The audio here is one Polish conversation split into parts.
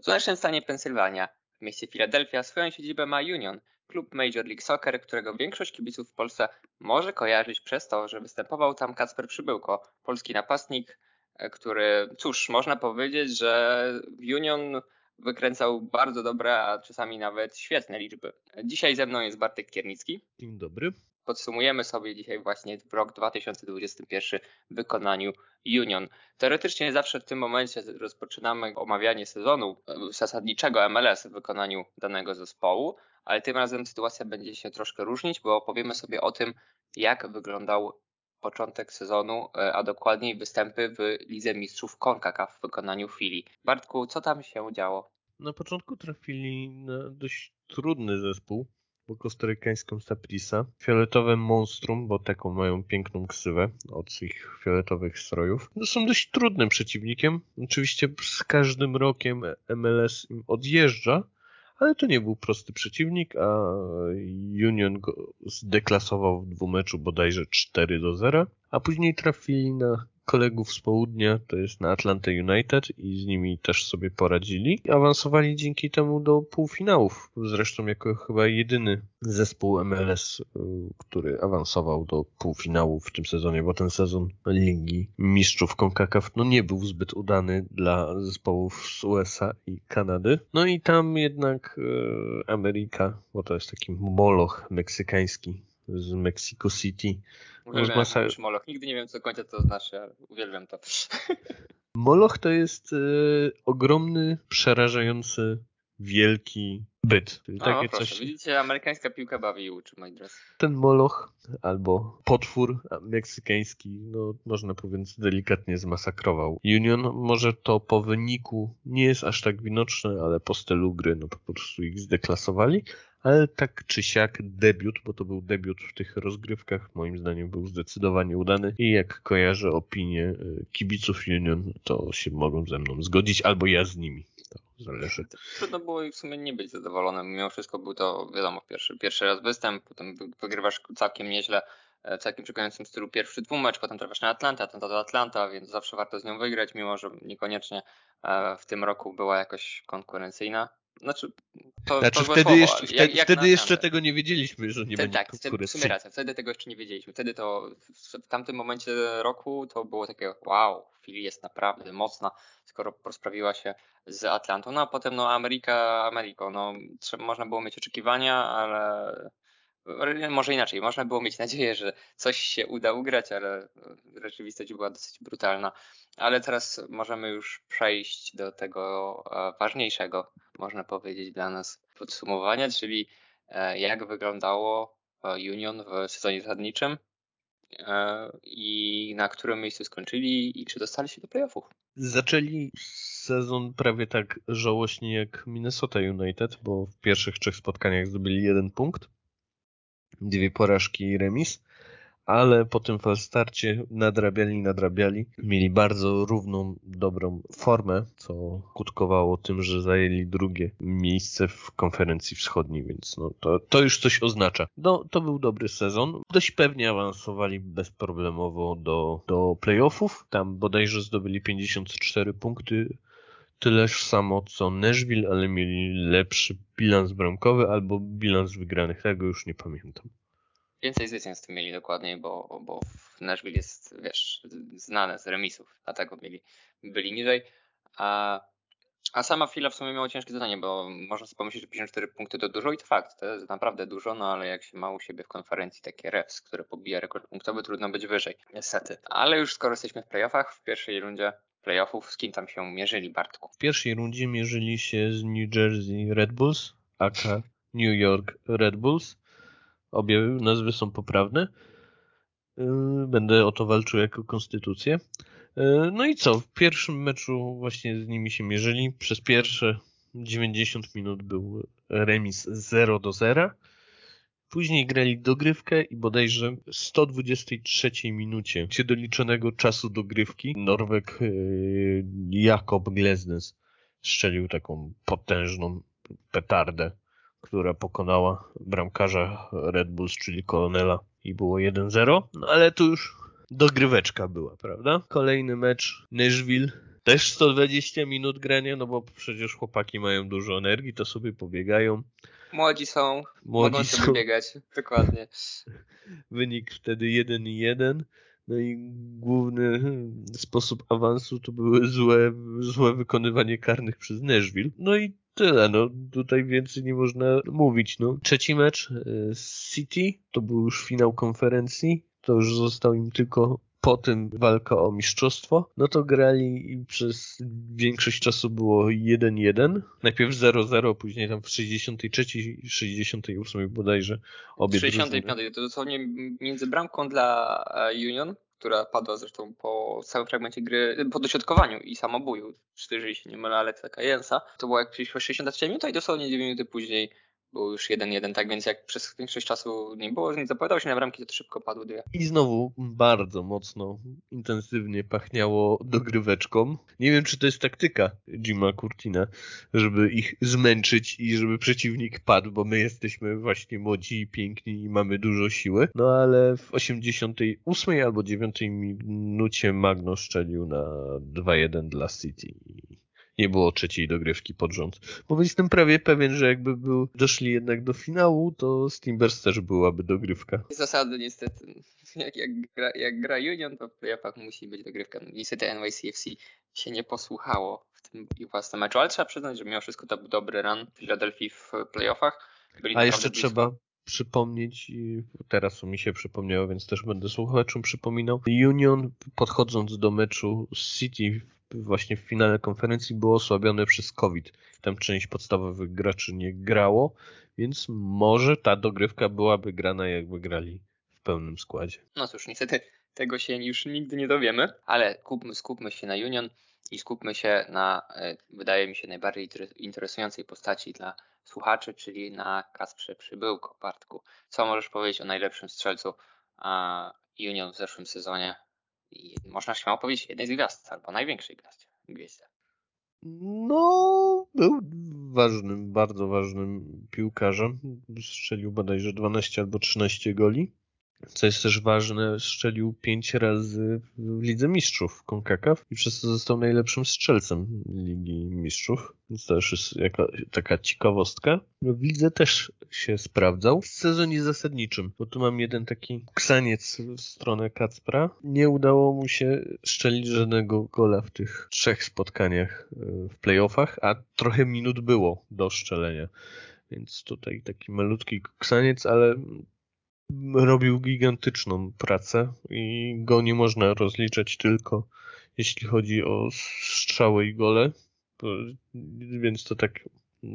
W słonecznym stanie Pensylwania, w mieście Filadelfia, swoją siedzibę ma Union, klub Major League Soccer, którego większość kibiców w Polsce może kojarzyć przez to, że występował tam Kacper Przybyłko, polski napastnik, e, który, cóż, można powiedzieć, że Union wykręcał bardzo dobre, a czasami nawet świetne liczby. Dzisiaj ze mną jest Bartek Kiernicki. Dzień dobry. Podsumujemy sobie dzisiaj właśnie rok 2021 w wykonaniu Union. Teoretycznie zawsze w tym momencie rozpoczynamy omawianie sezonu zasadniczego MLS w wykonaniu danego zespołu, ale tym razem sytuacja będzie się troszkę różnić, bo opowiemy sobie o tym, jak wyglądał początek sezonu, e, a dokładniej występy w Lidze Mistrzów CONCACAF w wykonaniu Fili. Bartku, co tam się działo? Na początku trafili na dość trudny zespół, bo kostarykańską Saprisa. Fioletowe Monstrum, bo taką mają piękną ksywę od ich fioletowych strojów. No są dość trudnym przeciwnikiem. Oczywiście z każdym rokiem MLS im odjeżdża, ale to nie był prosty przeciwnik, a Union go zdeklasował w dwumeczu bodajże 4 do 0, a później trafili na kolegów z południa, to jest na Atlanta United i z nimi też sobie poradzili. Awansowali dzięki temu do półfinałów. Zresztą jako chyba jedyny zespół MLS, y, który awansował do półfinału w tym sezonie, bo ten sezon Ligi Mistrzów CONCACAF no nie był zbyt udany dla zespołów z USA i Kanady. No i tam jednak y, Ameryka, bo to jest taki moloch meksykański z Mexico City, Uwielbiam masa... Moloch. Nigdy nie wiem, co końca to znaczy, ale uwielbiam to. Moloch to jest y, ogromny, przerażający, wielki byt. Czyli takie proszę, coś... Widzicie, amerykańska piłka bawi i uczy, moi drodzy. Ten moloch albo potwór meksykański, no można powiedzieć delikatnie zmasakrował. Union może to po wyniku nie jest aż tak widoczne, ale po stylu gry no po prostu ich zdeklasowali, ale tak czy siak debiut, bo to był debiut w tych rozgrywkach, moim zdaniem był zdecydowanie udany i jak kojarzę opinię y, kibiców Union, to się mogą ze mną zgodzić, albo ja z nimi. To zależy. Trudno było w sumie nie być zadowolonym. Mimo wszystko był to, wiadomo, pierwszy, pierwszy raz występ, potem wygrywasz całkiem nieźle e, całkiem przekonującym stylu pierwszy dwumecz, potem trafiasz na Atlanta, Atlanta do Atlanta, więc zawsze warto z nią wygrać, mimo że niekoniecznie e, w tym roku była jakoś konkurencyjna. Znaczy, to, znaczy to wtedy, jeszcze, wtedy, jak, jak wtedy jeszcze tego nie wiedzieliśmy, że nie wtedy, będzie tak, konkurencji. w sumie racja, wtedy tego jeszcze nie wiedzieliśmy. Wtedy to w, w tamtym momencie roku to było takie wow, chwili jest naprawdę mocna, skoro rozprawiła się z Atlantą. No a potem no Ameryka, Ameryko, no trzeba, można było mieć oczekiwania, ale może inaczej, można było mieć nadzieję, że coś się uda ugrać, ale rzeczywistość była dosyć brutalna. Ale teraz możemy już przejść do tego e, ważniejszego, można powiedzieć, dla nas podsumowania, czyli e, jak wyglądało e, Union w sezonie zasadniczym i na którym miejscu skończyli i czy dostali się do playoffów. Zaczęli sezon prawie tak żałośnie jak Minnesota United, bo w pierwszych trzech spotkaniach zdobyli jeden punkt dwie porażki i remis, ale po tym falstarcie nadrabiali, nadrabiali. Mieli bardzo równą, dobrą formę, co skutkowało tym, że zajęli drugie miejsce w konferencji wschodniej, więc no, to, to już coś oznacza. No, to był dobry sezon. Dość pewnie awansowali bezproblemowo do, do playoffów. Tam bodajże zdobyli 54 punkty tyleż samo co Nashville, ale mieli lepszy bilans bramkowy albo bilans wygranych, tego już nie pamiętam. Więcej zwycięstw mieli dokładniej, bo, bo Nashville jest, wiesz, znane z remisów, dlatego mieli, byli niżej. A, a sama chwila w sumie miała ciężkie zadanie, bo można sobie pomyśleć, że 54 punkty to dużo i to fakt, to jest naprawdę dużo, no ale jak się ma u siebie w konferencji takie refs, które pobija rekord punktowy, trudno być wyżej, niestety. Ale już skoro jesteśmy w playoffach, w pierwszej rundzie playoffów, z kim tam się mierzyli, Bartku? W pierwszej rundzie mierzyli się z New Jersey Red Bulls, aka New York Red Bulls. Obie nazwy są poprawne. Yy, będę o to walczył jako konstytucję. Yy, no i co? W pierwszym meczu właśnie z nimi się mierzyli. Przez pierwsze 90 minut był remis 0 do 0. Później grali dogrywkę i bodajże w 123 minucie się doliczonego czasu dogrywki Norweg yy, Jakob Glesnes strzelił taką potężną petardę, która pokonała bramkarza Red Bulls, czyli Kolonela i było 1-0. No ale tu już dogryweczka była, prawda? Kolejny mecz Nashville też 120 minut grania, no bo przecież chłopaki mają dużo energii, to sobie pobiegają. Młodzi są, Młodzi mogą sobie są. biegać, dokładnie. Wynik wtedy 1-1. No i główny sposób awansu to były złe, złe wykonywanie karnych przez Nashville. No i tyle, no tutaj więcej nie można mówić. No. Trzeci mecz e, City to był już finał konferencji. To już został im tylko po tym walka o mistrzostwo, no to grali i przez większość czasu było 1-1. Najpierw 0-0, później tam w 63, 68 bodajże obie 65 drużyny. to dosłownie między bramką dla e, Union która padła zresztą po całym fragmencie gry, po dośrodkowaniu i samobuju, jeżeli się nie mylę, Alexa Kajensa. To było jak 63 minuta i dosłownie 9 minuty później był już 1-1, tak więc jak przez większość czasu nie było, nie zapowiadał się na bramki, to szybko padły dwie. I znowu bardzo mocno, intensywnie pachniało dogryweczką. Nie wiem, czy to jest taktyka Jima Curtina, żeby ich zmęczyć i żeby przeciwnik padł, bo my jesteśmy właśnie młodzi i piękni i mamy dużo siły. No ale w 88 albo 9 minucie Magno szczelił na 2-1 dla City nie było trzeciej dogrywki pod rząd. Bo jestem prawie pewien, że jakby był, doszli jednak do finału, to Steambers też byłaby dogrywka. Zasady niestety. Jak, jak, gra, jak gra Union, to w playoffach musi być dogrywka. Niestety NYCFC się nie posłuchało w tym własnym meczu, ale trzeba przyznać, że mimo wszystko to był dobry run Philadelphia w playoffach. Byli A jeszcze blisko. trzeba przypomnieć, teraz mi się przypomniało, więc też będę słuchaczom przypominał. Union podchodząc do meczu z City właśnie w finale konferencji było osłabione przez COVID. Tam część podstawowych graczy nie grało, więc może ta dogrywka byłaby grana jakby grali w pełnym składzie. No cóż, niestety tego się już nigdy nie dowiemy, ale skupmy, skupmy się na Union i skupmy się na, e, wydaje mi się, najbardziej interesującej postaci dla słuchaczy, czyli na Kasprze Przybyłko, Bartku. Co możesz powiedzieć o najlepszym strzelcu Union w zeszłym sezonie można śmiało powiedzieć jednej z gwiazd, albo największej gwiazdzie. No, był ważnym, bardzo ważnym piłkarzem. Strzelił bodajże 12 albo 13 goli. Co jest też ważne, strzelił pięć razy w Lidze Mistrzów CONCACAF i przez to został najlepszym strzelcem Ligi Mistrzów. Więc to już jest jaka, taka ciekawostka. W lidze też się sprawdzał. W sezonie zasadniczym, bo tu mam jeden taki ksaniec w stronę Kacpra. Nie udało mu się strzelić żadnego gola w tych trzech spotkaniach e, w playoffach, a trochę minut było do strzelenia. Więc tutaj taki malutki ksaniec, ale robił gigantyczną pracę i go nie można rozliczać tylko jeśli chodzi o strzały i gole. Więc to tak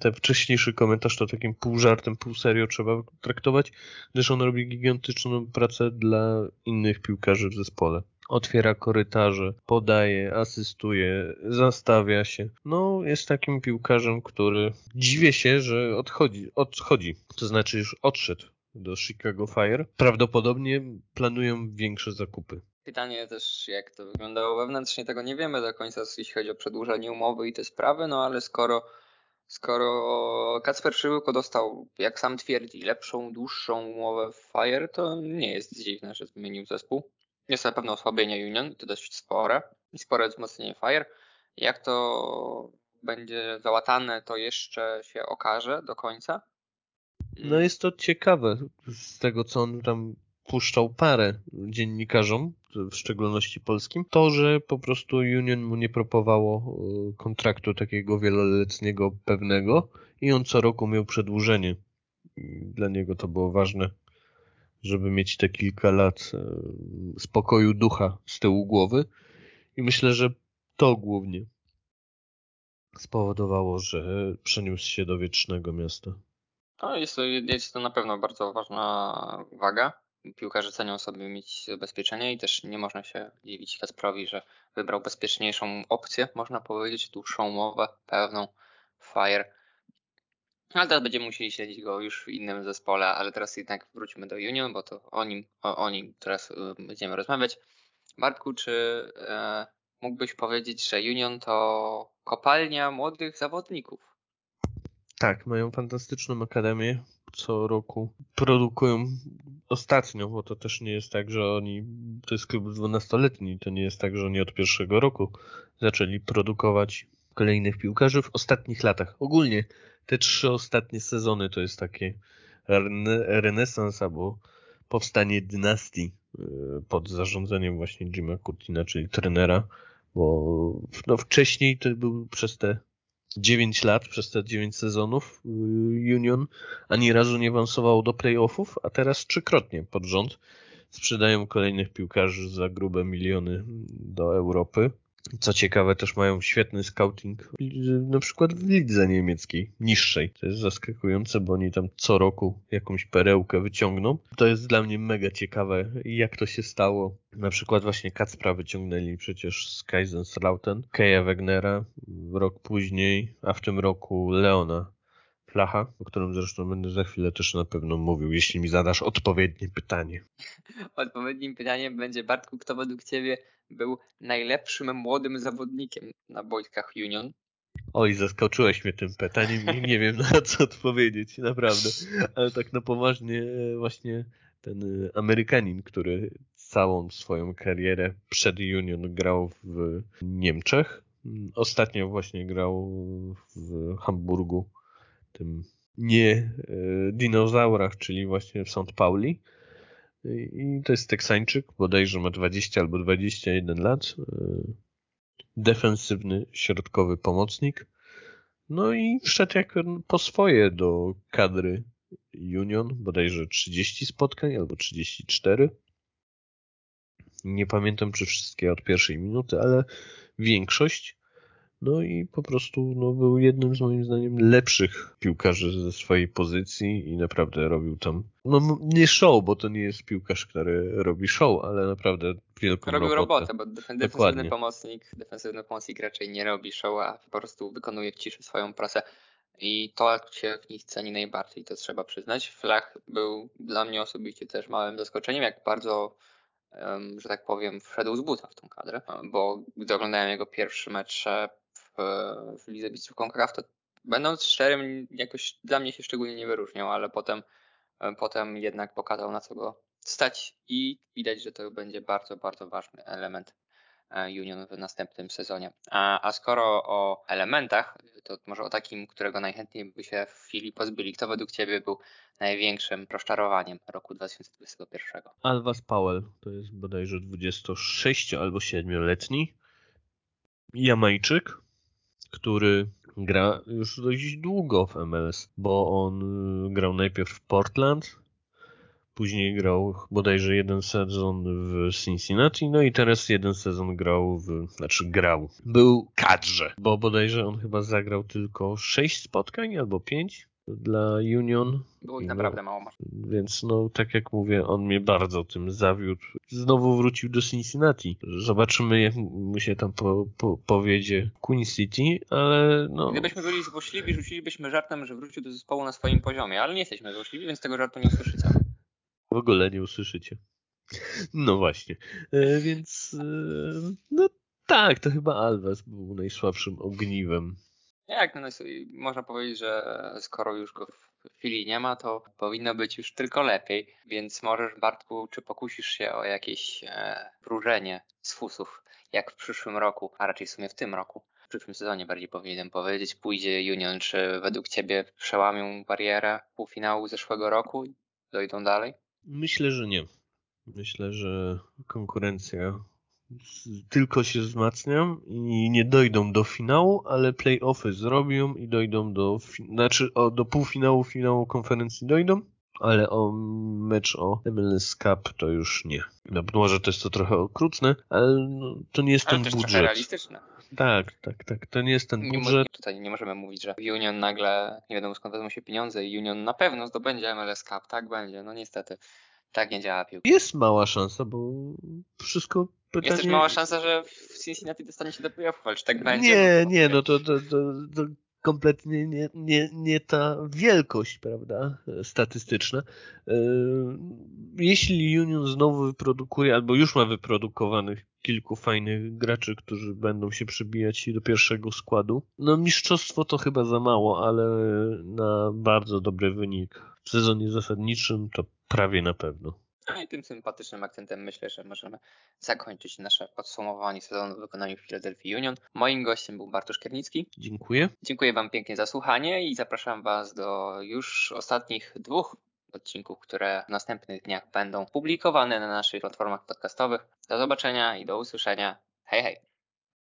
ten wcześniejszy komentarz to takim pół żartem, pół serio trzeba traktować, gdyż on robi gigantyczną pracę dla innych piłkarzy w zespole. Otwiera korytarze, podaje, asystuje, zastawia się. No, jest takim piłkarzem, który dziwię się, że odchodzi, odchodzi. To znaczy już odszedł do Chicago Fire. Prawdopodobnie planują większe zakupy. Pytanie też, jak to wyglądało wewnętrznie, tego nie wiemy do końca, jeśli chodzi o przedłużenie umowy i te sprawy, no ale skoro, skoro Kacper Przybyłko dostał, jak sam twierdzi, lepszą, dłuższą umowę w Fire, to nie jest dziwne, że zmienił zespół. Jest na pewno osłabienie Union, to dość spore i spore wzmocnienie Fire. Jak to będzie załatane, to jeszcze się okaże do końca. No jest to ciekawe z tego, co on tam puszczał parę dziennikarzom, w szczególności polskim, to, że po prostu Union mu nie propowało e, kontraktu takiego wieloletniego pewnego i on co roku miał przedłużenie. Dla niego to było ważne, żeby mieć te kilka lat e, spokoju ducha z tyłu głowy i myślę, że to głównie spowodowało, że przeniósł się do wiecznego miasta. No, jest, to, jest to na pewno bardzo ważna waga. Piłkarze cenią sobie mieć zabezpieczenie i też nie można się dziwić Kasprowi, że wybrał bezpieczniejszą opcję, można powiedzieć, dłuższą umowę, pewną, fire. Ale teraz będziemy musieli śledzić go już w innym zespole, ale teraz jednak wróćmy do Union, bo to o nim, o, o nim teraz y, będziemy rozmawiać. Bartku, czy e, mógłbyś powiedzieć, że Union to kopalnia młodych zawodników? Tak, mają fantastyczną akademię. Co roku produkują ostatnio, bo to też nie jest tak, że oni, to jest klub 12-letni, to nie jest tak, że oni od pierwszego roku zaczęli produkować kolejnych piłkarzy w ostatnich latach. Ogólnie te trzy ostatnie sezony to jest takie renesans albo powstanie dynastii y, pod zarządzeniem właśnie Jima Curtina, czyli trenera, bo no wcześniej to był przez te 9 lat, przez te 9 sezonów y, Union ani razu nie awansowało do playoffów, a teraz trzykrotnie pod rząd sprzedają kolejnych piłkarzy za grube miliony do Europy. Co ciekawe, też mają świetny scouting, na przykład w lidze niemieckiej, niższej. To jest zaskakujące, bo oni tam co roku jakąś perełkę wyciągną. To jest dla mnie mega ciekawe, jak to się stało. Na przykład właśnie Kacpra wyciągnęli przecież z Kaiserslautern, Keja Wegnera rok później, a w tym roku Leona Flacha, o którym zresztą będę za chwilę też na pewno mówił, jeśli mi zadasz odpowiednie pytanie. Odpowiednim pytaniem będzie Bartku, kto według Ciebie był najlepszym młodym zawodnikiem na boiskach Union? Oj, zaskoczyłeś mnie tym pytaniem i nie wiem na co odpowiedzieć, naprawdę. Ale tak na poważnie właśnie ten y, Amerykanin, który całą swoją karierę przed Union grał w Niemczech. Ostatnio właśnie grał w Hamburgu tym nie e, dinozaurach, czyli właśnie w St. Pauli. I to jest Teksańczyk, bodajże ma 20 albo 21 lat. E, defensywny, środkowy pomocnik. No i wszedł jak po swoje do kadry Union, bodajże 30 spotkań albo 34. Nie pamiętam czy wszystkie od pierwszej minuty, ale większość. No i po prostu no, był jednym z moim zdaniem lepszych piłkarzy ze swojej pozycji i naprawdę robił tam, no nie show, bo to nie jest piłkarz, który robi show, ale naprawdę wielką robił robotę. robotę, bo defensywny Dokładnie. pomocnik, defensywny pomocnik raczej nie robi show, a po prostu wykonuje w ciszy swoją pracę. I to się w nich ceni najbardziej, to trzeba przyznać. Flach był dla mnie osobiście też małym zaskoczeniem, jak bardzo że tak powiem, wszedł z buta w tą kadrę, bo gdy oglądałem jego pierwszy mecz w Lidze Mistrzów to będąc szczerym, jakoś dla mnie się szczególnie nie wyróżniał, ale potem, e, potem jednak pokazał na co go stać i widać, że to będzie bardzo, bardzo ważny element e, Union w następnym sezonie. A, a skoro o elementach, to może o takim, którego najchętniej by się w chwili pozbyli. Kto według Ciebie był największym rozczarowaniem roku 2021? Alwas Powell, to jest bodajże 26 albo 7-letni Jamajczyk, który gra już dość długo w MLS, bo on y, grał najpierw w Portland, później grał bodajże jeden sezon w Cincinnati, no i teraz jeden sezon grał w, znaczy grał, był kadrze, bo bodajże on chyba zagrał tylko sześć spotkań albo pięć dla Union. Było ich no, naprawdę mało. Więc no, tak jak mówię, on mnie bardzo tym zawiódł. Znowu wrócił do Cincinnati. Zobaczymy, jak mu się tam po, po, powiedzie Queen City, ale no... Gdybyśmy byli złośliwi, rzucilibyśmy żartem, że wrócił do zespołu na swoim poziomie, ale nie jesteśmy złośliwi, więc tego żartu nie usłyszycie. W ogóle nie usłyszycie. No właśnie. E, więc e, no tak, to chyba Alves był najsłabszym ogniwem jak, no, można powiedzieć, że skoro już go w chwili nie ma, to powinno być już tylko lepiej. Więc możesz, Bartku, czy pokusisz się o jakieś e, wróżenie z fusów, jak w przyszłym roku, a raczej w sumie w tym roku, w przyszłym sezonie bardziej powinienem powiedzieć, pójdzie Union, czy według Ciebie przełamią barierę półfinału zeszłego roku i dojdą dalej? Myślę, że nie. Myślę, że konkurencja tylko się wzmacniam i nie dojdą do finału, ale playoffy zrobią i dojdą do, znaczy o, do półfinału, finału konferencji dojdą, ale o mecz o MLS Cup to już nie. No, może to jest to trochę okrutne, ale no, to nie jest ale ten budżet. realistyczne. Tak, tak, tak. To nie jest ten budżet. Nie, tutaj nie możemy mówić, że Union nagle nie wiadomo skąd wezmą się pieniądze i Union na pewno zdobędzie MLS Cup. Tak będzie, no niestety. Tak nie działa piłka. Jest mała szansa, bo wszystko pytanie... Jest też mała szansa, że w Cincinnati dostanie się do playoffów, ale czy tak będzie? Nie, no, nie, no to, to, to, to kompletnie nie, nie, nie ta wielkość, prawda, statystyczna. E, jeśli Union znowu wyprodukuje, albo już ma wyprodukowanych kilku fajnych graczy, którzy będą się przybijać do pierwszego składu, no mistrzostwo to chyba za mało, ale na bardzo dobry wynik w sezonie zasadniczym to Prawie na pewno. No i tym sympatycznym akcentem myślę, że możemy zakończyć nasze podsumowanie sezonu w wykonaniu Philadelphia Union. Moim gościem był Bartosz Kiernicki. Dziękuję. Dziękuję Wam pięknie za słuchanie i zapraszam Was do już ostatnich dwóch odcinków, które w następnych dniach będą publikowane na naszych platformach podcastowych. Do zobaczenia i do usłyszenia. Hej, hej!